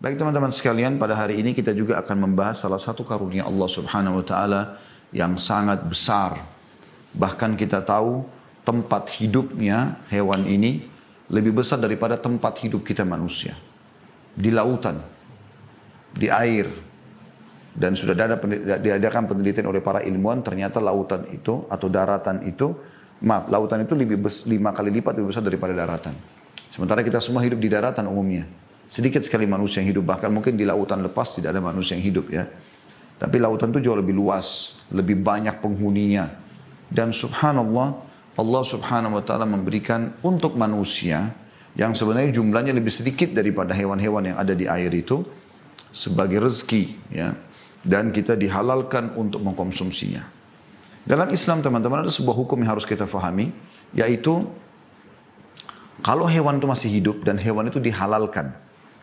Baik teman-teman sekalian, pada hari ini kita juga akan membahas salah satu karunia Allah Subhanahu wa taala yang sangat besar. Bahkan kita tahu tempat hidupnya hewan ini lebih besar daripada tempat hidup kita manusia. Di lautan, di air, dan sudah ada diadakan penelitian oleh para ilmuwan ternyata lautan itu atau daratan itu maaf lautan itu lebih lima kali lipat lebih besar daripada daratan sementara kita semua hidup di daratan umumnya Sedikit sekali manusia yang hidup, bahkan mungkin di lautan lepas tidak ada manusia yang hidup ya. Tapi lautan itu jauh lebih luas, lebih banyak penghuninya. Dan subhanallah, Allah subhanahu wa ta'ala memberikan untuk manusia yang sebenarnya jumlahnya lebih sedikit daripada hewan-hewan yang ada di air itu sebagai rezeki ya dan kita dihalalkan untuk mengkonsumsinya. Dalam Islam teman-teman ada sebuah hukum yang harus kita fahami yaitu kalau hewan itu masih hidup dan hewan itu dihalalkan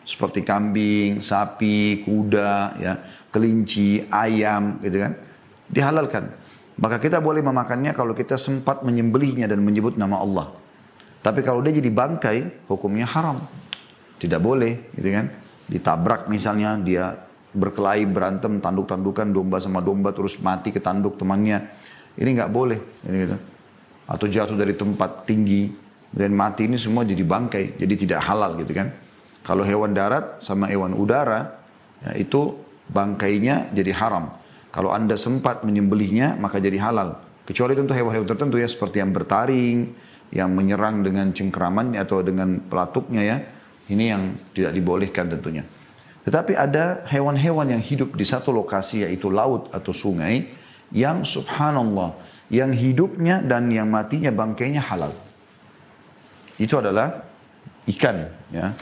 seperti kambing, sapi, kuda, ya, kelinci, ayam, gitu kan, dihalalkan. Maka kita boleh memakannya kalau kita sempat menyembelihnya dan menyebut nama Allah. Tapi kalau dia jadi bangkai, hukumnya haram. Tidak boleh, gitu kan. Ditabrak misalnya, dia berkelahi, berantem, tanduk-tandukan, domba sama domba, terus mati ketanduk temannya. Ini nggak boleh, gitu. Atau jatuh dari tempat tinggi, dan mati ini semua jadi bangkai, jadi tidak halal gitu kan. Kalau hewan darat sama hewan udara, ya, itu bangkainya jadi haram. Kalau anda sempat menyembelihnya, maka jadi halal. Kecuali tentu hewan-hewan tertentu ya, seperti yang bertaring, yang menyerang dengan cengkeramannya atau dengan pelatuknya ya. Ini yang tidak dibolehkan tentunya. Tetapi ada hewan-hewan yang hidup di satu lokasi yaitu laut atau sungai yang subhanallah yang hidupnya dan yang matinya bangkainya halal. Itu adalah ikan ya.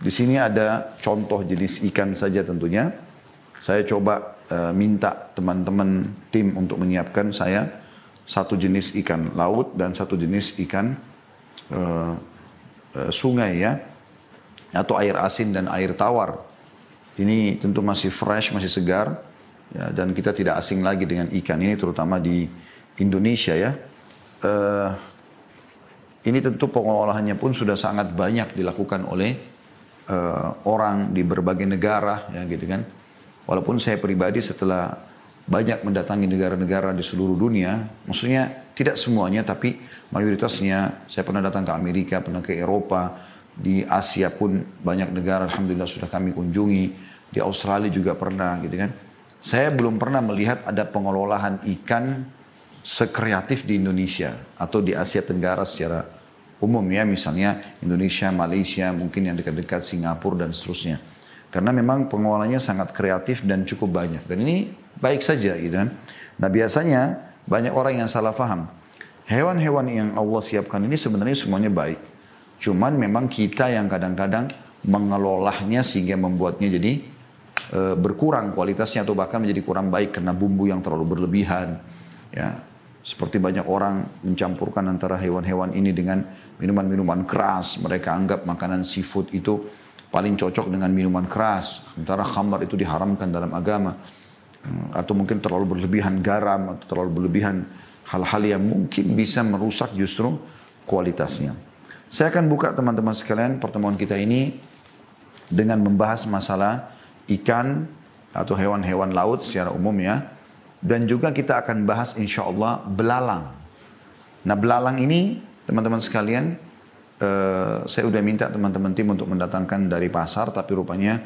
Di sini ada contoh jenis ikan saja tentunya. Saya coba uh, minta teman-teman tim untuk menyiapkan saya satu jenis ikan laut dan satu jenis ikan uh, uh, sungai ya atau air asin dan air tawar. Ini tentu masih fresh, masih segar ya, dan kita tidak asing lagi dengan ikan ini terutama di Indonesia ya. Uh, ini tentu pengolahannya pun sudah sangat banyak dilakukan oleh uh, orang di berbagai negara ya gitu kan. Walaupun saya pribadi setelah banyak mendatangi negara-negara di seluruh dunia, maksudnya tidak semuanya tapi mayoritasnya saya pernah datang ke Amerika, pernah ke Eropa, di Asia pun banyak negara alhamdulillah sudah kami kunjungi, di Australia juga pernah gitu kan. Saya belum pernah melihat ada pengelolaan ikan sekreatif di Indonesia atau di Asia Tenggara secara umum ya misalnya Indonesia, Malaysia, mungkin yang dekat-dekat Singapura dan seterusnya. Karena memang pengolahannya sangat kreatif dan cukup banyak. Dan ini baik saja gitu kan. Nah biasanya banyak orang yang salah paham. Hewan-hewan yang Allah siapkan ini sebenarnya semuanya baik. Cuman memang kita yang kadang-kadang mengelolahnya sehingga membuatnya jadi e, berkurang kualitasnya atau bahkan menjadi kurang baik karena bumbu yang terlalu berlebihan. Ya, seperti banyak orang mencampurkan antara hewan-hewan ini dengan minuman-minuman keras. Mereka anggap makanan seafood itu paling cocok dengan minuman keras. Sementara khamar itu diharamkan dalam agama. Hmm, atau mungkin terlalu berlebihan garam atau terlalu berlebihan hal-hal yang mungkin bisa merusak justru kualitasnya. Saya akan buka teman-teman sekalian pertemuan kita ini dengan membahas masalah ikan atau hewan-hewan laut secara umum ya dan juga kita akan bahas insya Allah belalang. Nah belalang ini teman-teman sekalian, uh, saya udah minta teman-teman tim untuk mendatangkan dari pasar, tapi rupanya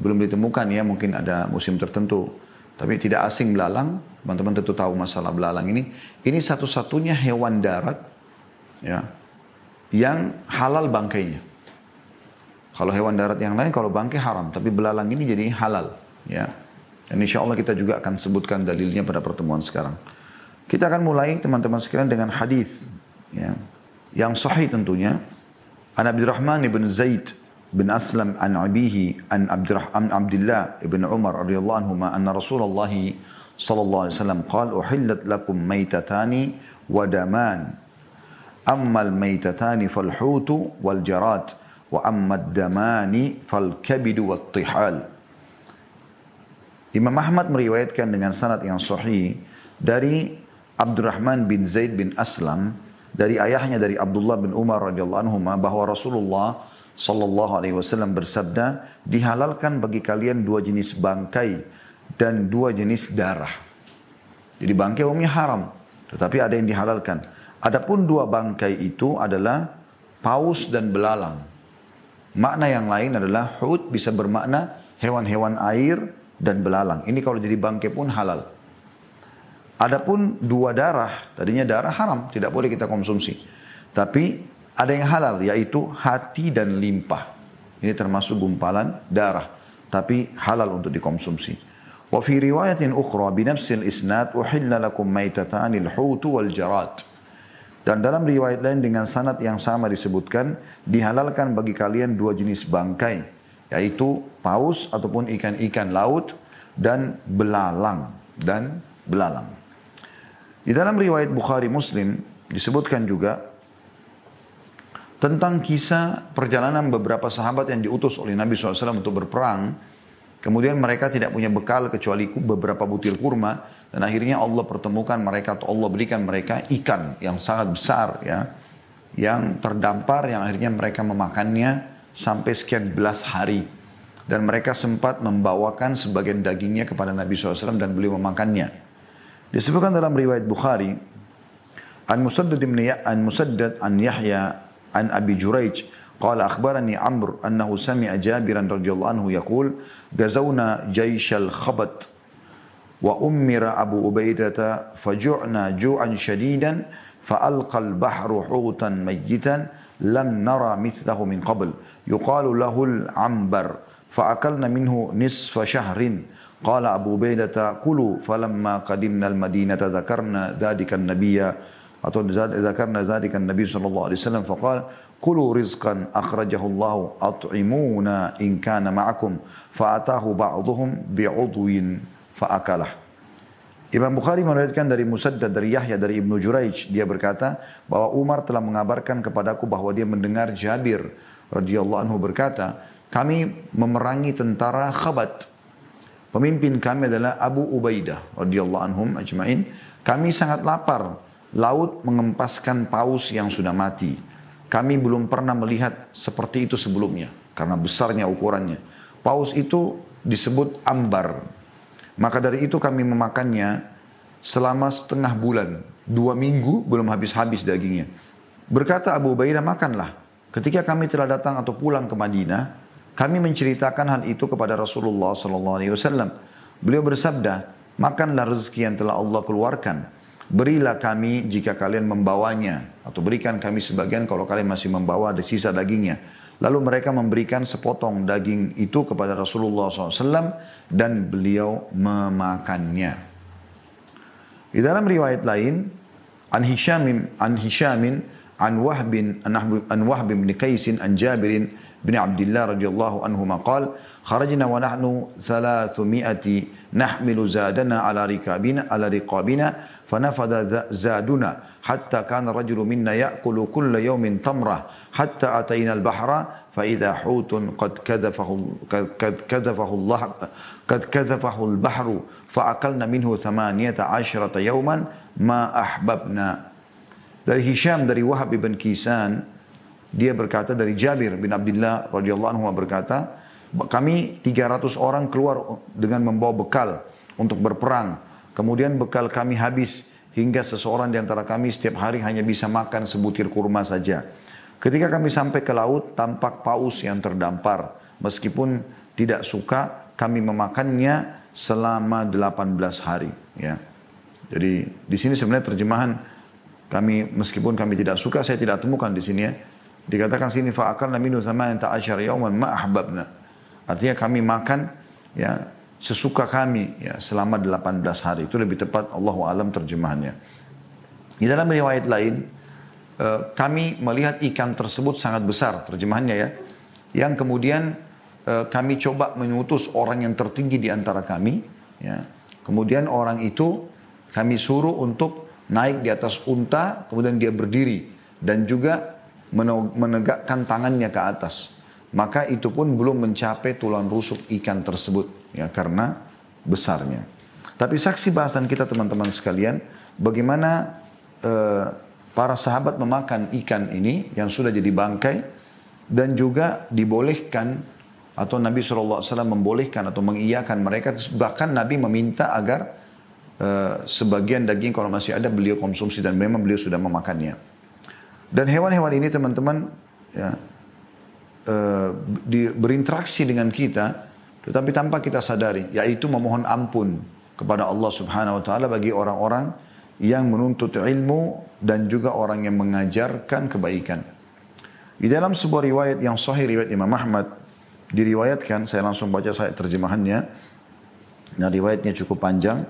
belum ditemukan ya, mungkin ada musim tertentu. Tapi tidak asing belalang, teman-teman tentu tahu masalah belalang ini. Ini satu-satunya hewan darat ya, yang halal bangkainya. Kalau hewan darat yang lain, kalau bangkai haram, tapi belalang ini jadi halal. Ya, dan insya Allah kita juga akan sebutkan dalilnya pada pertemuan sekarang. Kita akan mulai teman-teman sekalian dengan hadis ya, yang sahih tentunya. An Abdurrahman ibn Zaid bin Aslam an abihi an Abdurrahman Abdullah ibn Umar radhiyallahu anhu anna Rasulullah sallallahu alaihi wasallam qala uhillat lakum maytatani wa daman amma al-maytatani fal hutu wal jarat wa amma ad-damani fal kabidu wat tihal Imam Ahmad meriwayatkan dengan sanad yang sahih dari Abdurrahman bin Zaid bin Aslam dari ayahnya dari Abdullah bin Umar radhiyallahu anhu bahwa Rasulullah sallallahu alaihi wasallam bersabda, dihalalkan bagi kalian dua jenis bangkai dan dua jenis darah. Jadi bangkai umumnya haram, tetapi ada yang dihalalkan. Adapun dua bangkai itu adalah paus dan belalang. Makna yang lain adalah hut bisa bermakna hewan-hewan air dan belalang. Ini kalau jadi bangkai pun halal. Adapun dua darah, tadinya darah haram, tidak boleh kita konsumsi. Tapi ada yang halal, yaitu hati dan limpah. Ini termasuk gumpalan darah, tapi halal untuk dikonsumsi. Wa fi riwayatin ukhra binafsil isnad uhilla lakum maitatanil hutu wal jarat. Dan dalam riwayat lain dengan sanad yang sama disebutkan, dihalalkan bagi kalian dua jenis bangkai, yaitu paus ataupun ikan-ikan laut dan belalang dan belalang. Di dalam riwayat Bukhari Muslim disebutkan juga tentang kisah perjalanan beberapa sahabat yang diutus oleh Nabi SAW untuk berperang. Kemudian mereka tidak punya bekal kecuali beberapa butir kurma. Dan akhirnya Allah pertemukan mereka atau Allah berikan mereka ikan yang sangat besar ya. Yang terdampar yang akhirnya mereka memakannya sampai sekian belas hari. Dan mereka sempat membawakan sebagian dagingnya kepada Nabi SAW dan beliau memakannya. Disebutkan dalam riwayat Bukhari an Musaddad bin ya an Musaddad an Yahya an Abi Juraij قال أخبرني عمرو أنه سمع جابرا رضي الله عنه يقول غزونا جيش الخبط وأمر أبو عبيدة فجعنا جوعا شديدا فألقى البحر حوتا ميتا لم نرى مثله من قبل. يقال له العنبر فأكلنا منه نصف شهر. قال أبو بيدة كلوا فلما قدمنا المدينة ذكرنا ذلك النبي. ذكرنا ذلك النبي صلى الله عليه وسلم فقال كلوا رزقا أخرجه الله أطعمونا إن كان معكم. فأتاه بعضهم بعضو فأكله. Imam Bukhari meriwayatkan dari Musaddad dari Yahya dari Ibnu Juraij dia berkata bahwa Umar telah mengabarkan kepadaku bahwa dia mendengar Jabir radhiyallahu anhu berkata kami memerangi tentara Khabat Pemimpin kami adalah Abu Ubaidah radhiyallahu anhum ajmain. Kami sangat lapar. Laut mengempaskan paus yang sudah mati. Kami belum pernah melihat seperti itu sebelumnya karena besarnya ukurannya. Paus itu disebut ambar. Maka dari itu kami memakannya selama setengah bulan. Dua minggu belum habis-habis dagingnya. Berkata Abu Ubaidah, makanlah. Ketika kami telah datang atau pulang ke Madinah, kami menceritakan hal itu kepada Rasulullah wasallam. Beliau bersabda, "Makanlah rezeki yang telah Allah keluarkan. Berilah kami jika kalian membawanya atau berikan kami sebagian kalau kalian masih membawa ada sisa dagingnya." Lalu mereka memberikan sepotong daging itu kepada Rasulullah SAW dan beliau memakannya. Di dalam riwayat lain, An Hishamin, An Hishamin, An Wahbin, An Wahb bin Kaisin, An Jabirin bin Abdullah radhiyallahu anhu maqal, kharajna wa nahnu 300 nahmilu zadana ala rikabina ala riqabina رقابنا فنفذ زادنا حتى كان رجل منا يأكل كل يوم تمرة حتى أتينا البحر فإذا حوت قد كذفه قد كذفه الله قد كذفه البحر فأكلنا منه ثمانية عشرة يوما ما أحببنا dari Hisham dari Wahab bin Kisan Dia berkata dari Jabir bin Abdullah radhiyallahu anhu berkata, kami 300 orang keluar dengan membawa bekal untuk berperang. Kemudian bekal kami habis hingga seseorang di antara kami setiap hari hanya bisa makan sebutir kurma saja. Ketika kami sampai ke laut, tampak paus yang terdampar. Meskipun tidak suka, kami memakannya selama 18 hari. Ya. Jadi di sini sebenarnya terjemahan kami meskipun kami tidak suka, saya tidak temukan di sini ya. Dikatakan sini fa'akalna minhu thamanata asyara yawman ma ahbabna. Artinya kami makan ya sesuka kami ya selama 18 hari. Itu lebih tepat Allah alam terjemahannya. Di dalam riwayat lain eh, kami melihat ikan tersebut sangat besar terjemahannya ya. Yang kemudian eh, kami coba mengutus orang yang tertinggi di antara kami ya. Kemudian orang itu kami suruh untuk naik di atas unta, kemudian dia berdiri dan juga menegakkan tangannya ke atas. Maka itu pun belum mencapai tulang rusuk ikan tersebut. Ya Karena besarnya. Tapi saksi bahasan kita teman-teman sekalian. Bagaimana uh, para sahabat memakan ikan ini yang sudah jadi bangkai. dan juga dibolehkan atau Nabi SAW membolehkan atau mengiyakan mereka bahkan Nabi meminta agar uh, sebagian daging kalau masih ada beliau konsumsi dan memang beliau sudah memakannya dan hewan-hewan ini teman-teman ya, di, berinteraksi dengan kita tetapi tanpa kita sadari yaitu memohon ampun kepada Allah Subhanahu wa taala bagi orang-orang yang menuntut ilmu dan juga orang yang mengajarkan kebaikan. Di dalam sebuah riwayat yang sahih riwayat Imam Ahmad diriwayatkan, saya langsung baca saya terjemahannya. Nah, riwayatnya cukup panjang.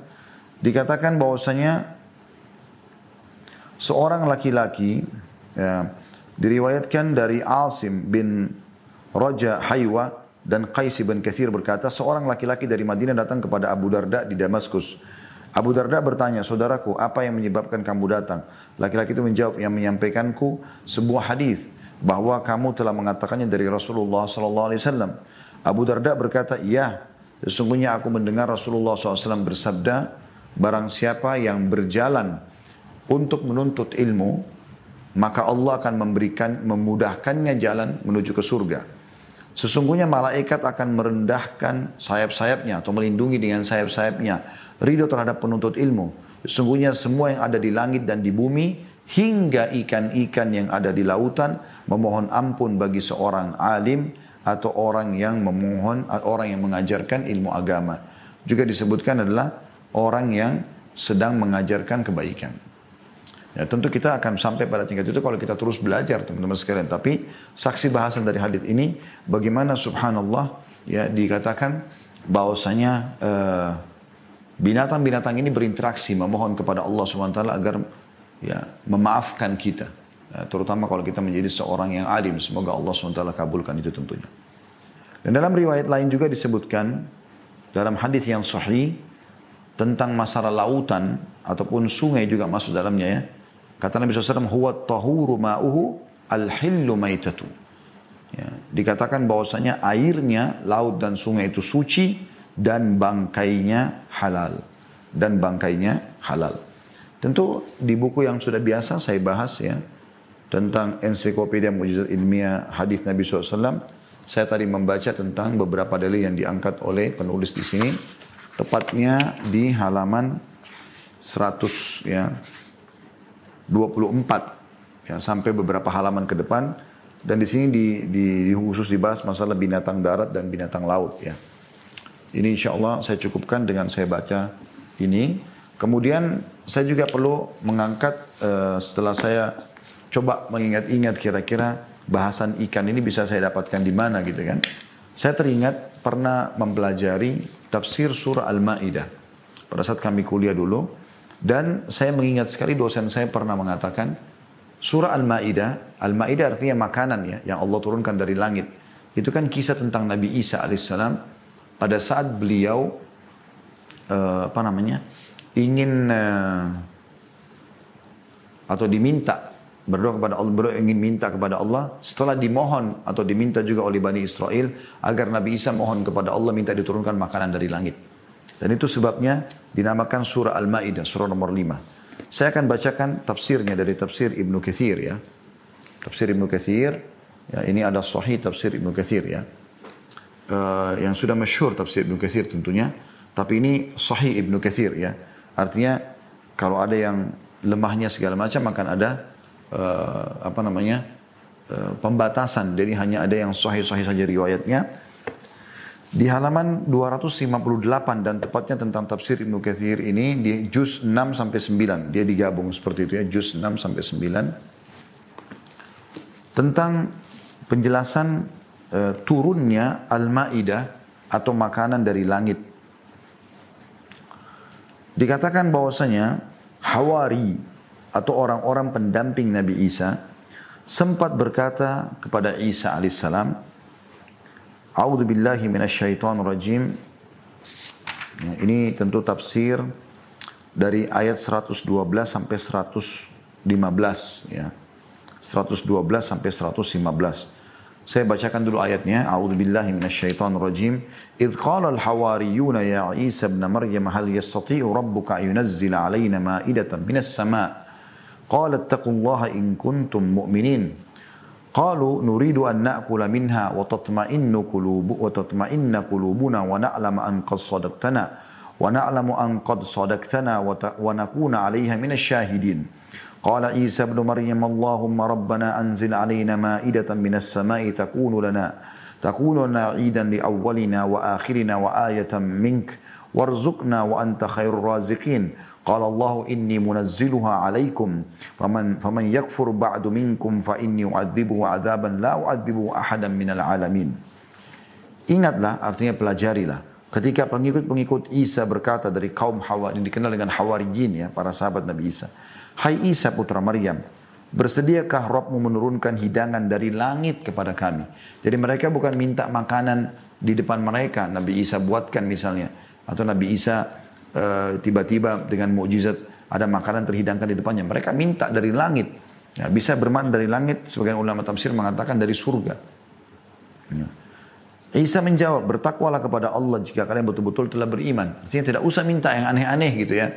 Dikatakan bahwasanya seorang laki-laki ya, diriwayatkan dari Asim bin Raja Haywa dan Qais bin Kathir berkata, seorang laki-laki dari Madinah datang kepada Abu Darda di Damaskus. Abu Darda bertanya, saudaraku, apa yang menyebabkan kamu datang? Laki-laki itu menjawab, yang menyampaikanku sebuah hadis bahwa kamu telah mengatakannya dari Rasulullah wasallam. Abu Darda berkata, "Ya, sesungguhnya aku mendengar Rasulullah SAW bersabda, barang siapa yang berjalan untuk menuntut ilmu, maka Allah akan memberikan memudahkannya jalan menuju ke surga. Sesungguhnya malaikat akan merendahkan sayap-sayapnya atau melindungi dengan sayap-sayapnya ridho terhadap penuntut ilmu. Sesungguhnya semua yang ada di langit dan di bumi hingga ikan-ikan yang ada di lautan memohon ampun bagi seorang alim atau orang yang memohon orang yang mengajarkan ilmu agama. Juga disebutkan adalah orang yang sedang mengajarkan kebaikan. Ya, tentu kita akan sampai pada tingkat itu kalau kita terus belajar teman-teman sekalian. Tapi saksi bahasan dari hadis ini bagaimana subhanallah ya dikatakan bahwasanya uh, binatang-binatang ini berinteraksi memohon kepada Allah SWT agar ya memaafkan kita. Ya, terutama kalau kita menjadi seorang yang alim. Semoga Allah SWT kabulkan itu tentunya. Dan dalam riwayat lain juga disebutkan dalam hadis yang sahih tentang masalah lautan ataupun sungai juga masuk dalamnya ya. Kata Nabi SAW, huwa tahuru ma'uhu al-hillu maitatu. Ya, dikatakan bahwasanya airnya, laut dan sungai itu suci dan bangkainya halal. Dan bangkainya halal. Tentu di buku yang sudah biasa saya bahas ya tentang ensiklopedia mujizat ilmiah hadis Nabi SAW. Saya tadi membaca tentang beberapa dalil yang diangkat oleh penulis di sini. Tepatnya di halaman 100 ya 24 ya sampai beberapa halaman ke depan dan di sini di, di, di khusus dibahas masalah binatang darat dan binatang laut ya. Ini insya Allah saya cukupkan dengan saya baca ini. Kemudian saya juga perlu mengangkat uh, setelah saya coba mengingat-ingat kira-kira bahasan ikan ini bisa saya dapatkan di mana gitu kan. Saya teringat pernah mempelajari tafsir surah Al-Ma'idah. Pada saat kami kuliah dulu. Dan saya mengingat sekali dosen saya pernah mengatakan surah Al-Ma'idah. Al-Ma'idah artinya makanan ya yang Allah turunkan dari langit. Itu kan kisah tentang Nabi Isa alaihissalam pada saat beliau uh, apa namanya ingin uh, atau diminta berdoa kepada Allah, berdoa ingin minta kepada Allah setelah dimohon atau diminta juga oleh Bani Israel agar Nabi Isa mohon kepada Allah minta diturunkan makanan dari langit. Dan itu sebabnya dinamakan surah Al-Maidah, surah nomor 5. Saya akan bacakan tafsirnya dari tafsir Ibnu Kathir ya. Tafsir Ibnu Kathir, ya ini ada sahih tafsir Ibnu Kathir ya. Uh, yang sudah masyhur tafsir Ibnu Kathir tentunya, tapi ini sahih Ibnu Kathir ya. Artinya kalau ada yang lemahnya segala macam akan ada uh, apa namanya uh, pembatasan. Jadi hanya ada yang sahih-sahih saja riwayatnya. Di halaman 258 dan tepatnya tentang tafsir Ibnu Kathir ini di juz 6 sampai 9. Dia digabung seperti itu ya, juz 6 sampai 9. Tentang penjelasan uh, turunnya Al-Maidah atau makanan dari langit Dikatakan bahwasanya Hawari atau orang-orang pendamping Nabi Isa sempat berkata kepada Isa alaihissalam, "A'udzu billahi minasyaitonir rajim." Ya, ini tentu tafsir dari ayat 112 sampai 115 ya. 112 sampai 115. Saya bacakan dulu ayatnya. A'udzubillahi minasyaitonir rajim. Idz qala al-hawariyuna ya Isa ibn Maryam hal yastati'u rabbuka yunazzila 'alaina ma'idatan minas sama'. Qala ittaqullaha in kuntum mu'minin. قالوا نريد أن نأكل منها وتطمئن قلوب وتطمئن قلوبنا ونعلم أن قد صدقتنا ونعلم أن قد صدقتنا ونكون عليها من الشاهدين. قال عيسى ابن مريم اللهم ربنا أنزل علينا مائدة من السماء تكون لنا تكون لنا عيدا لأولنا وآخرنا وآية منك. وارزقنا وأنت خير الرازقين. قال الله إني منزلها عليكم فمن فمن يقفر بعد منكم فإني أعذب عذابا لا أعذب أحدا من العالمين. Ingatlah artinya pelajarilah. Ketika pengikut-pengikut Isa berkata dari kaum Hawa yang dikenal dengan Hawarijin ya, para sahabat Nabi Isa. Hai Isa putra Maryam, bersediakah Rabbmu menurunkan hidangan dari langit kepada kami? Jadi mereka bukan minta makanan di depan mereka, Nabi Isa buatkan misalnya. Atau Nabi Isa tiba-tiba dengan mukjizat ada makanan terhidangkan di depannya. Mereka minta dari langit. Ya, bisa bermakna dari langit, sebagian ulama tafsir mengatakan dari surga. Ya. Isa menjawab, bertakwalah kepada Allah jika kalian betul-betul telah beriman. Artinya tidak usah minta yang aneh-aneh gitu ya.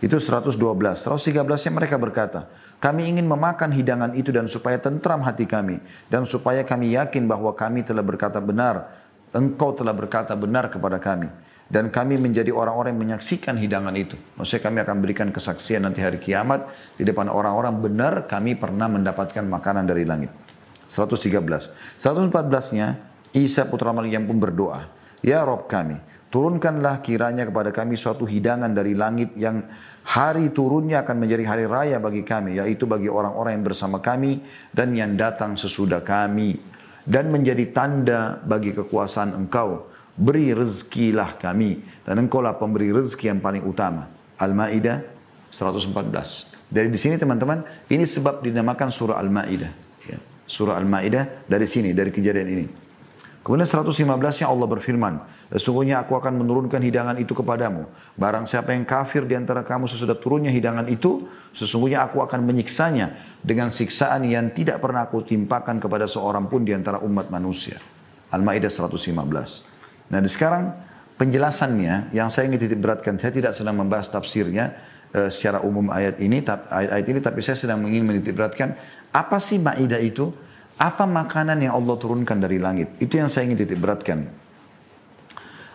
Itu 112. 113-nya mereka berkata, kami ingin memakan hidangan itu dan supaya tentram hati kami. Dan supaya kami yakin bahwa kami telah berkata benar. Engkau telah berkata benar kepada kami dan kami menjadi orang-orang yang menyaksikan hidangan itu. Maksudnya kami akan berikan kesaksian nanti hari kiamat di depan orang-orang benar kami pernah mendapatkan makanan dari langit. 113. 114-nya Isa putra Maryam pun berdoa, "Ya Rob kami, turunkanlah kiranya kepada kami suatu hidangan dari langit yang hari turunnya akan menjadi hari raya bagi kami, yaitu bagi orang-orang yang bersama kami dan yang datang sesudah kami dan menjadi tanda bagi kekuasaan Engkau." Beri rezekilah kami dan engkau lah pemberi rezeki yang paling utama. Al-Maidah 114. Dari di sini teman-teman, ini sebab dinamakan surah Al-Maidah. Ya. Surah Al-Maidah dari sini, dari kejadian ini. Kemudian 115 nya Allah berfirman, Sesungguhnya aku akan menurunkan hidangan itu kepadamu. Barang siapa yang kafir di antara kamu sesudah turunnya hidangan itu, sesungguhnya aku akan menyiksanya dengan siksaan yang tidak pernah aku timpakan kepada seorang pun di antara umat manusia. Al-Maidah 115. Nah sekarang penjelasannya yang saya ingin titip beratkan, saya tidak sedang membahas tafsirnya uh, secara umum ayat ini, ayat, ayat ini, tapi saya sedang ingin menitik beratkan apa sih Ma'idah itu? Apa makanan yang Allah turunkan dari langit? Itu yang saya ingin titip beratkan.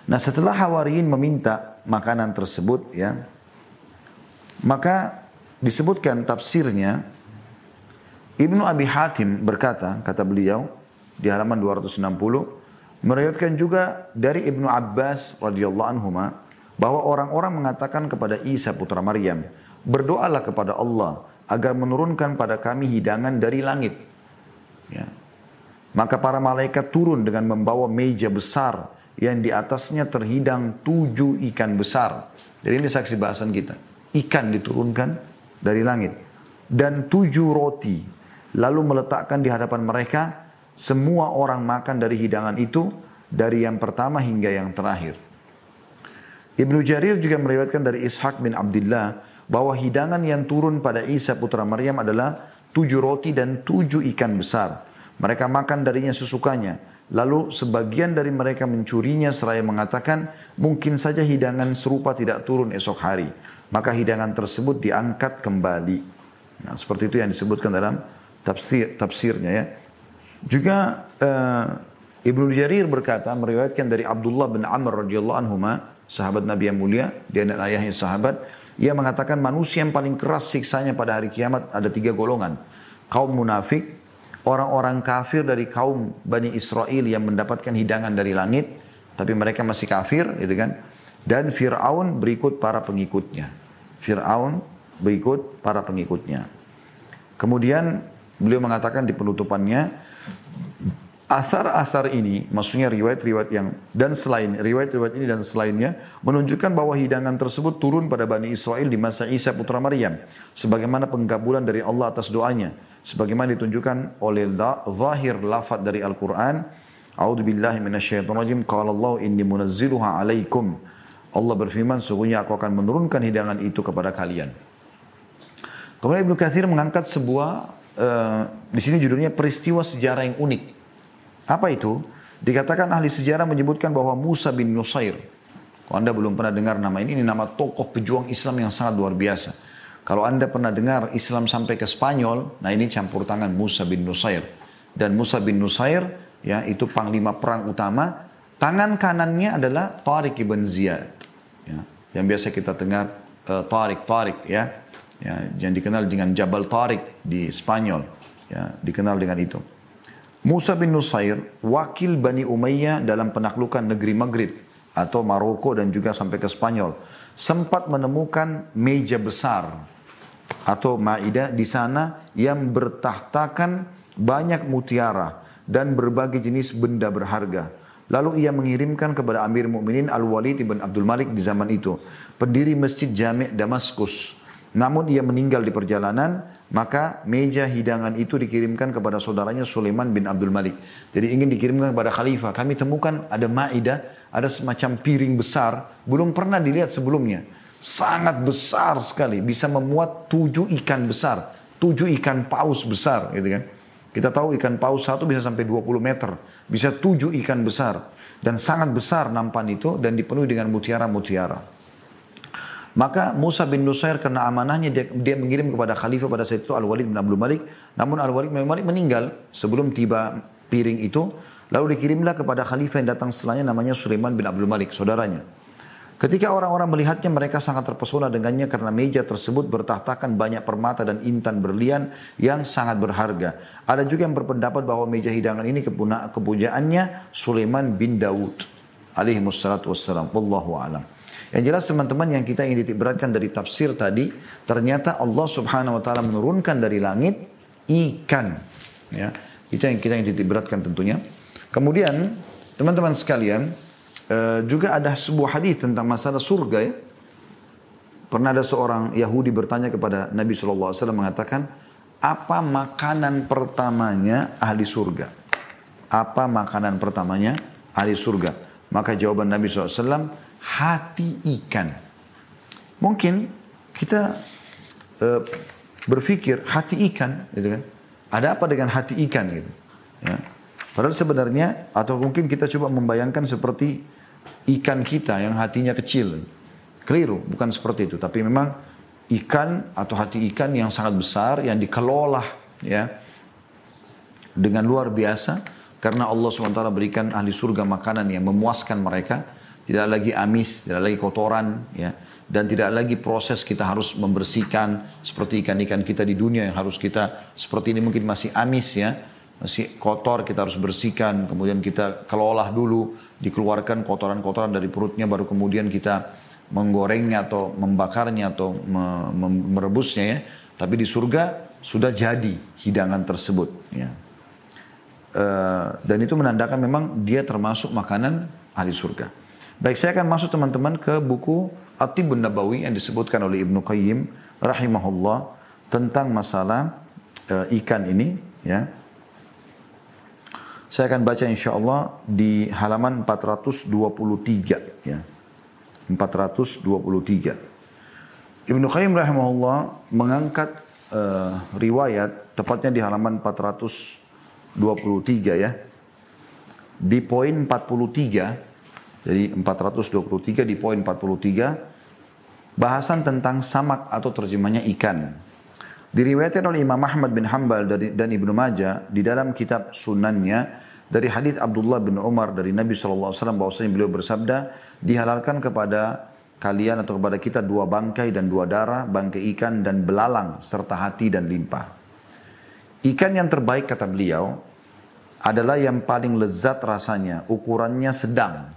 Nah setelah Hawariyin meminta makanan tersebut ya, maka disebutkan tafsirnya Ibnu Abi Hatim berkata, kata beliau di halaman 260, Meriwayatkan juga dari Ibnu Abbas radhiyallahu anhu bahwa orang-orang mengatakan kepada Isa putra Maryam, berdoalah kepada Allah agar menurunkan pada kami hidangan dari langit. Ya. Maka para malaikat turun dengan membawa meja besar yang di atasnya terhidang tujuh ikan besar. Jadi ini saksi bahasan kita. Ikan diturunkan dari langit. Dan tujuh roti. Lalu meletakkan di hadapan mereka semua orang makan dari hidangan itu dari yang pertama hingga yang terakhir. Ibnu Jarir juga meriwayatkan dari Ishaq bin Abdullah bahwa hidangan yang turun pada Isa putra Maryam adalah tujuh roti dan tujuh ikan besar. Mereka makan darinya sesukanya. Lalu sebagian dari mereka mencurinya seraya mengatakan mungkin saja hidangan serupa tidak turun esok hari. Maka hidangan tersebut diangkat kembali. Nah, seperti itu yang disebutkan dalam tafsir tafsirnya ya. Juga uh, Ibnu Jarir berkata meriwayatkan dari Abdullah bin Amr radhiyallahu anhu sahabat Nabi yang mulia, dia dan ayahnya sahabat, ia mengatakan manusia yang paling keras siksanya pada hari kiamat ada tiga golongan. Kaum munafik, orang-orang kafir dari kaum Bani Israel yang mendapatkan hidangan dari langit, tapi mereka masih kafir, gitu kan? Dan Fir'aun berikut para pengikutnya. Fir'aun berikut para pengikutnya. Kemudian beliau mengatakan di penutupannya, Asar-asar ini, maksudnya riwayat-riwayat yang dan selain riwayat-riwayat ini dan selainnya menunjukkan bahwa hidangan tersebut turun pada Bani Israel di masa Isa putra Maryam, sebagaimana pengkabulan dari Allah atas doanya, sebagaimana ditunjukkan oleh zahir lafaz dari Al-Quran. A'udhu billahi minasyaitonirrajim. Qala Allah inni munazziluha alaikum. Allah berfirman, sungguhnya aku akan menurunkan hidangan itu kepada kalian. Kemudian Ibnu Katsir mengangkat sebuah uh, di sini judulnya peristiwa sejarah yang unik apa itu? Dikatakan ahli sejarah menyebutkan bahwa Musa bin Nusair. Kalau anda belum pernah dengar nama ini, ini nama tokoh pejuang Islam yang sangat luar biasa. Kalau Anda pernah dengar Islam sampai ke Spanyol, nah ini campur tangan Musa bin Nusair. Dan Musa bin Nusair, ya itu panglima perang utama. Tangan kanannya adalah Tariq ibn Ziyad. Ya, yang biasa kita dengar uh, Tariq, Tariq ya. Ya. Yang dikenal dengan Jabal Tariq di Spanyol. Ya, dikenal dengan itu. Musa bin Nusair, wakil Bani Umayyah dalam penaklukan negeri Maghrib atau Maroko dan juga sampai ke Spanyol, sempat menemukan meja besar atau Ma'idah di sana yang bertahtakan banyak mutiara dan berbagai jenis benda berharga. Lalu ia mengirimkan kepada Amir Mukminin Al-Walid ibn Abdul Malik di zaman itu, pendiri Masjid Jami' Damaskus. Namun ia meninggal di perjalanan, maka meja hidangan itu dikirimkan kepada saudaranya Sulaiman bin Abdul Malik. Jadi ingin dikirimkan kepada khalifah. Kami temukan ada ma'idah, ada semacam piring besar, belum pernah dilihat sebelumnya. Sangat besar sekali, bisa memuat tujuh ikan besar, tujuh ikan paus besar, gitu kan. Kita tahu ikan paus satu bisa sampai 20 meter, bisa tujuh ikan besar. Dan sangat besar nampan itu dan dipenuhi dengan mutiara-mutiara. Maka Musa bin Nusair karena amanahnya dia, dia mengirim kepada khalifah pada saat itu Al-Walid bin Abdul Malik. Namun Al-Walid bin Abdul Malik meninggal sebelum tiba piring itu. Lalu dikirimlah kepada khalifah yang datang setelahnya namanya Sulaiman bin Abdul Malik, saudaranya. Ketika orang-orang melihatnya mereka sangat terpesona dengannya karena meja tersebut bertahtakan banyak permata dan intan berlian yang sangat berharga. Ada juga yang berpendapat bahwa meja hidangan ini kepujaannya Sulaiman bin Daud alaihi wassalam. Wallahu alam. Yang jelas teman-teman yang kita ingin titik beratkan dari tafsir tadi, ternyata Allah subhanahu wa ta'ala menurunkan dari langit ikan. Ya, itu yang kita ingin titik beratkan tentunya. Kemudian teman-teman sekalian, Eh, juga ada sebuah hadis tentang masalah surga ya. Pernah ada seorang Yahudi bertanya kepada Nabi SAW mengatakan, apa makanan pertamanya ahli surga? Apa makanan pertamanya ahli surga? Maka jawaban Nabi SAW, hati ikan. Mungkin kita uh, berpikir hati ikan, gitu kan? Ada apa dengan hati ikan gitu? Ya. Padahal sebenarnya atau mungkin kita coba membayangkan seperti ikan kita yang hatinya kecil. Keliru, bukan seperti itu. Tapi memang ikan atau hati ikan yang sangat besar yang dikelola ya dengan luar biasa karena Allah SWT berikan ahli surga makanan yang memuaskan mereka tidak lagi amis, tidak lagi kotoran ya dan tidak lagi proses kita harus membersihkan seperti ikan-ikan kita di dunia yang harus kita seperti ini mungkin masih amis ya masih kotor kita harus bersihkan, kemudian kita kelola dulu, dikeluarkan kotoran-kotoran dari perutnya, baru kemudian kita menggorengnya atau membakarnya atau merebusnya ya. Tapi di surga sudah jadi hidangan tersebut. Ya. Uh, dan itu menandakan memang dia termasuk makanan ahli surga. Baik, saya akan masuk teman-teman ke buku At-Tibbun Nabawi yang disebutkan oleh Ibnu Qayyim rahimahullah tentang masalah uh, ikan ini ya. Saya akan baca insya Allah di halaman 423 ya. 423. Ibnu Qayyim rahimahullah mengangkat uh, riwayat tepatnya di halaman 423 ya. Di poin 43 jadi 423 di poin 43 bahasan tentang samak atau terjemahnya ikan. Diriwayatkan oleh Imam Ahmad bin Hanbal dan Ibnu Majah di dalam kitab sunannya dari hadis Abdullah bin Umar dari Nabi SAW bahwasanya beliau bersabda dihalalkan kepada kalian atau kepada kita dua bangkai dan dua darah, bangkai ikan dan belalang serta hati dan limpah. Ikan yang terbaik kata beliau adalah yang paling lezat rasanya, ukurannya sedang,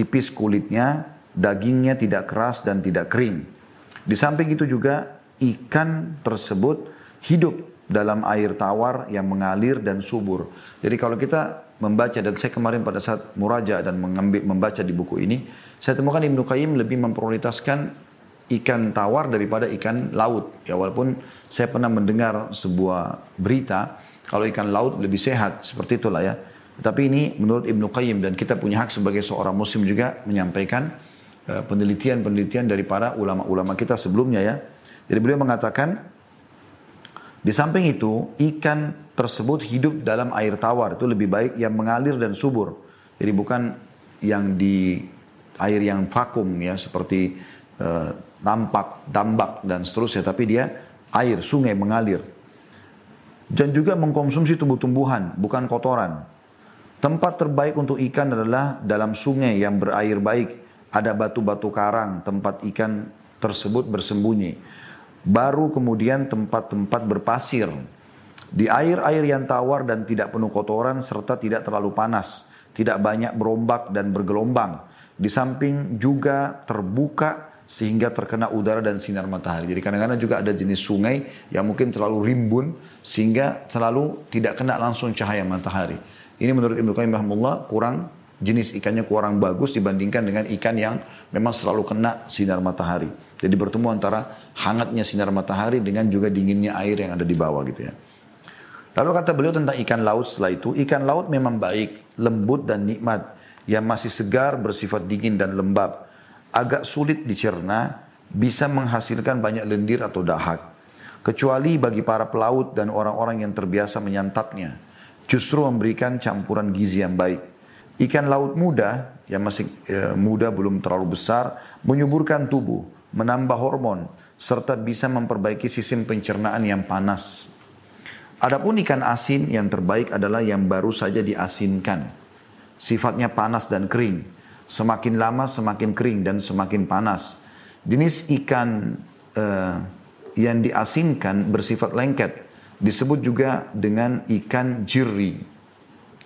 tipis kulitnya, dagingnya tidak keras dan tidak kering. Di samping itu juga ikan tersebut hidup dalam air tawar yang mengalir dan subur. Jadi kalau kita membaca dan saya kemarin pada saat muraja dan mengambil membaca di buku ini, saya temukan Ibnu Qayyim lebih memprioritaskan ikan tawar daripada ikan laut. Ya walaupun saya pernah mendengar sebuah berita kalau ikan laut lebih sehat seperti itulah ya. Tapi ini menurut Ibnu Qayyim dan kita punya hak sebagai seorang muslim juga menyampaikan eh, penelitian-penelitian dari para ulama-ulama kita sebelumnya ya. Jadi beliau mengatakan, di samping itu, ikan tersebut hidup dalam air tawar. Itu lebih baik yang mengalir dan subur. Jadi bukan yang di air yang vakum ya, seperti uh, tampak, tambak dan seterusnya, tapi dia air, sungai mengalir. Dan juga mengkonsumsi tumbuh-tumbuhan, bukan kotoran. Tempat terbaik untuk ikan adalah dalam sungai yang berair baik. Ada batu-batu karang, tempat ikan tersebut bersembunyi. Baru kemudian tempat-tempat berpasir. Di air-air yang tawar dan tidak penuh kotoran serta tidak terlalu panas. Tidak banyak berombak dan bergelombang. Di samping juga terbuka sehingga terkena udara dan sinar matahari. Jadi kadang-kadang juga ada jenis sungai yang mungkin terlalu rimbun sehingga terlalu tidak kena langsung cahaya matahari. Ini menurut Ibnu Qayyim rahimahullah kurang jenis ikannya kurang bagus dibandingkan dengan ikan yang memang selalu kena sinar matahari. Jadi bertemu antara hangatnya sinar matahari dengan juga dinginnya air yang ada di bawah gitu ya. Lalu kata beliau tentang ikan laut setelah itu, ikan laut memang baik, lembut dan nikmat, yang masih segar, bersifat dingin dan lembab agak sulit dicerna, bisa menghasilkan banyak lendir atau dahak. Kecuali bagi para pelaut dan orang-orang yang terbiasa menyantapnya. Justru memberikan campuran gizi yang baik. Ikan laut muda, yang masih e, muda belum terlalu besar, menyuburkan tubuh, menambah hormon, serta bisa memperbaiki sistem pencernaan yang panas. Adapun ikan asin yang terbaik adalah yang baru saja diasinkan. Sifatnya panas dan kering Semakin lama semakin kering dan semakin panas. Jenis ikan uh, yang diasinkan bersifat lengket disebut juga dengan ikan jiri.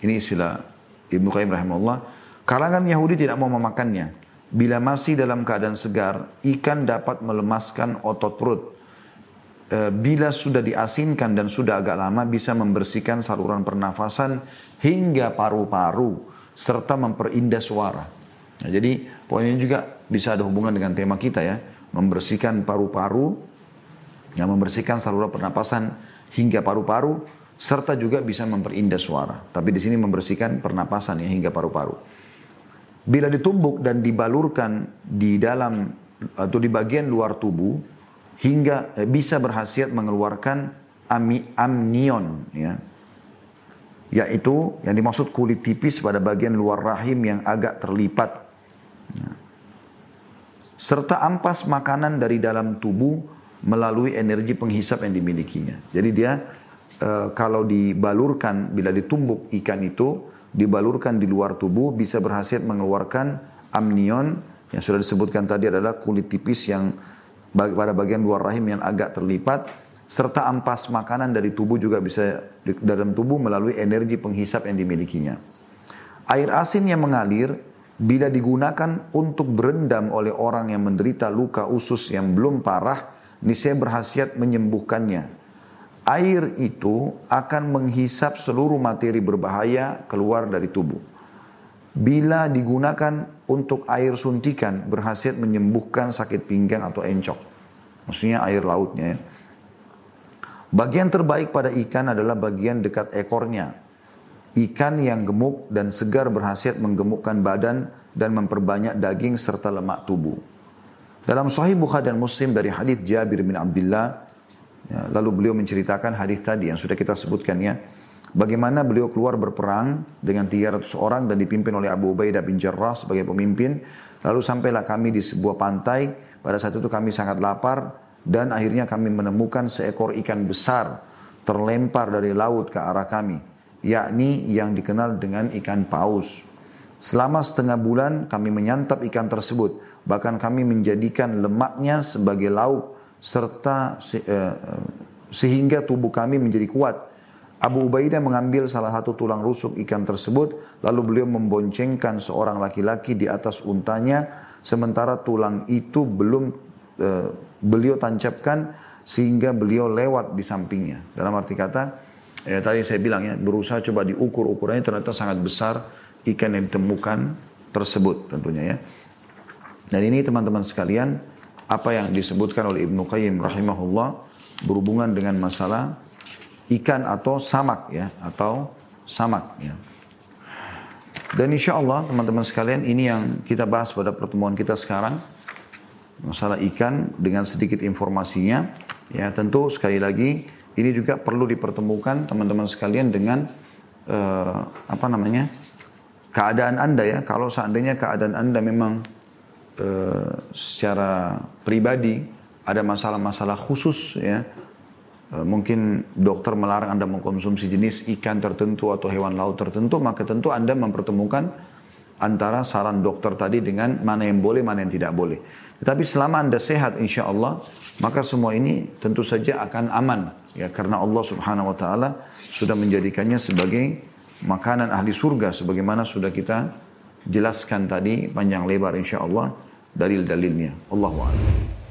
Ini istilah Ibnu Qayyim rahimahullah. Kalangan Yahudi tidak mau memakannya. Bila masih dalam keadaan segar, ikan dapat melemaskan otot perut. E, bila sudah diasinkan dan sudah agak lama, bisa membersihkan saluran pernafasan hingga paru-paru, serta memperindah suara. Nah, jadi poin ini juga bisa ada hubungan dengan tema kita ya, membersihkan paru-paru, yang membersihkan saluran pernapasan hingga paru-paru, serta juga bisa memperindah suara. Tapi di sini membersihkan pernapasan ya hingga paru-paru. Bila ditumbuk dan dibalurkan di dalam atau di bagian luar tubuh hingga eh, bisa berhasiat mengeluarkan ami, amnion ya yaitu yang dimaksud kulit tipis pada bagian luar rahim yang agak terlipat serta ampas makanan dari dalam tubuh melalui energi penghisap yang dimilikinya. Jadi dia e, kalau dibalurkan, bila ditumbuk ikan itu, dibalurkan di luar tubuh bisa berhasil mengeluarkan amnion yang sudah disebutkan tadi adalah kulit tipis yang pada bagian luar rahim yang agak terlipat serta ampas makanan dari tubuh juga bisa di dalam tubuh melalui energi penghisap yang dimilikinya. Air asin yang mengalir bila digunakan untuk berendam oleh orang yang menderita luka usus yang belum parah, niscaya berhasiat menyembuhkannya. Air itu akan menghisap seluruh materi berbahaya keluar dari tubuh. Bila digunakan untuk air suntikan, berhasiat menyembuhkan sakit pinggang atau encok. Maksudnya air lautnya ya. Bagian terbaik pada ikan adalah bagian dekat ekornya, Ikan yang gemuk dan segar berhasil menggemukkan badan dan memperbanyak daging serta lemak tubuh. Dalam Sahih Bukhari dan Muslim dari hadis Jabir bin Abdullah, ya, lalu beliau menceritakan hadis tadi yang sudah kita sebutkan ya, bagaimana beliau keluar berperang dengan 300 orang dan dipimpin oleh Abu Ubaidah bin Jarrah sebagai pemimpin. Lalu sampailah kami di sebuah pantai. Pada saat itu kami sangat lapar dan akhirnya kami menemukan seekor ikan besar terlempar dari laut ke arah kami yakni yang dikenal dengan ikan paus. Selama setengah bulan kami menyantap ikan tersebut, bahkan kami menjadikan lemaknya sebagai lauk serta eh, sehingga tubuh kami menjadi kuat. Abu Ubaidah mengambil salah satu tulang rusuk ikan tersebut, lalu beliau memboncengkan seorang laki-laki di atas untanya, sementara tulang itu belum uh, beliau tancapkan sehingga beliau lewat di sampingnya. Dalam arti kata, Ya, tadi saya bilang ya, berusaha coba diukur ukurannya ternyata sangat besar ikan yang ditemukan tersebut tentunya ya. Dan ini teman-teman sekalian, apa yang disebutkan oleh Ibnu Qayyim rahimahullah berhubungan dengan masalah ikan atau samak ya, atau samak ya. Dan insya Allah teman-teman sekalian ini yang kita bahas pada pertemuan kita sekarang. Masalah ikan dengan sedikit informasinya. Ya tentu sekali lagi ini juga perlu dipertemukan teman-teman sekalian dengan uh, apa namanya keadaan anda ya. Kalau seandainya keadaan anda memang uh, secara pribadi ada masalah-masalah khusus ya uh, mungkin dokter melarang anda mengkonsumsi jenis ikan tertentu atau hewan laut tertentu maka tentu anda mempertemukan antara saran dokter tadi dengan mana yang boleh mana yang tidak boleh tetapi selama anda sehat insya Allah maka semua ini tentu saja akan aman ya karena Allah Subhanahu Wa Taala sudah menjadikannya sebagai makanan ahli surga sebagaimana sudah kita jelaskan tadi panjang lebar insya Allah dalil-dalilnya. Allahu a'lam.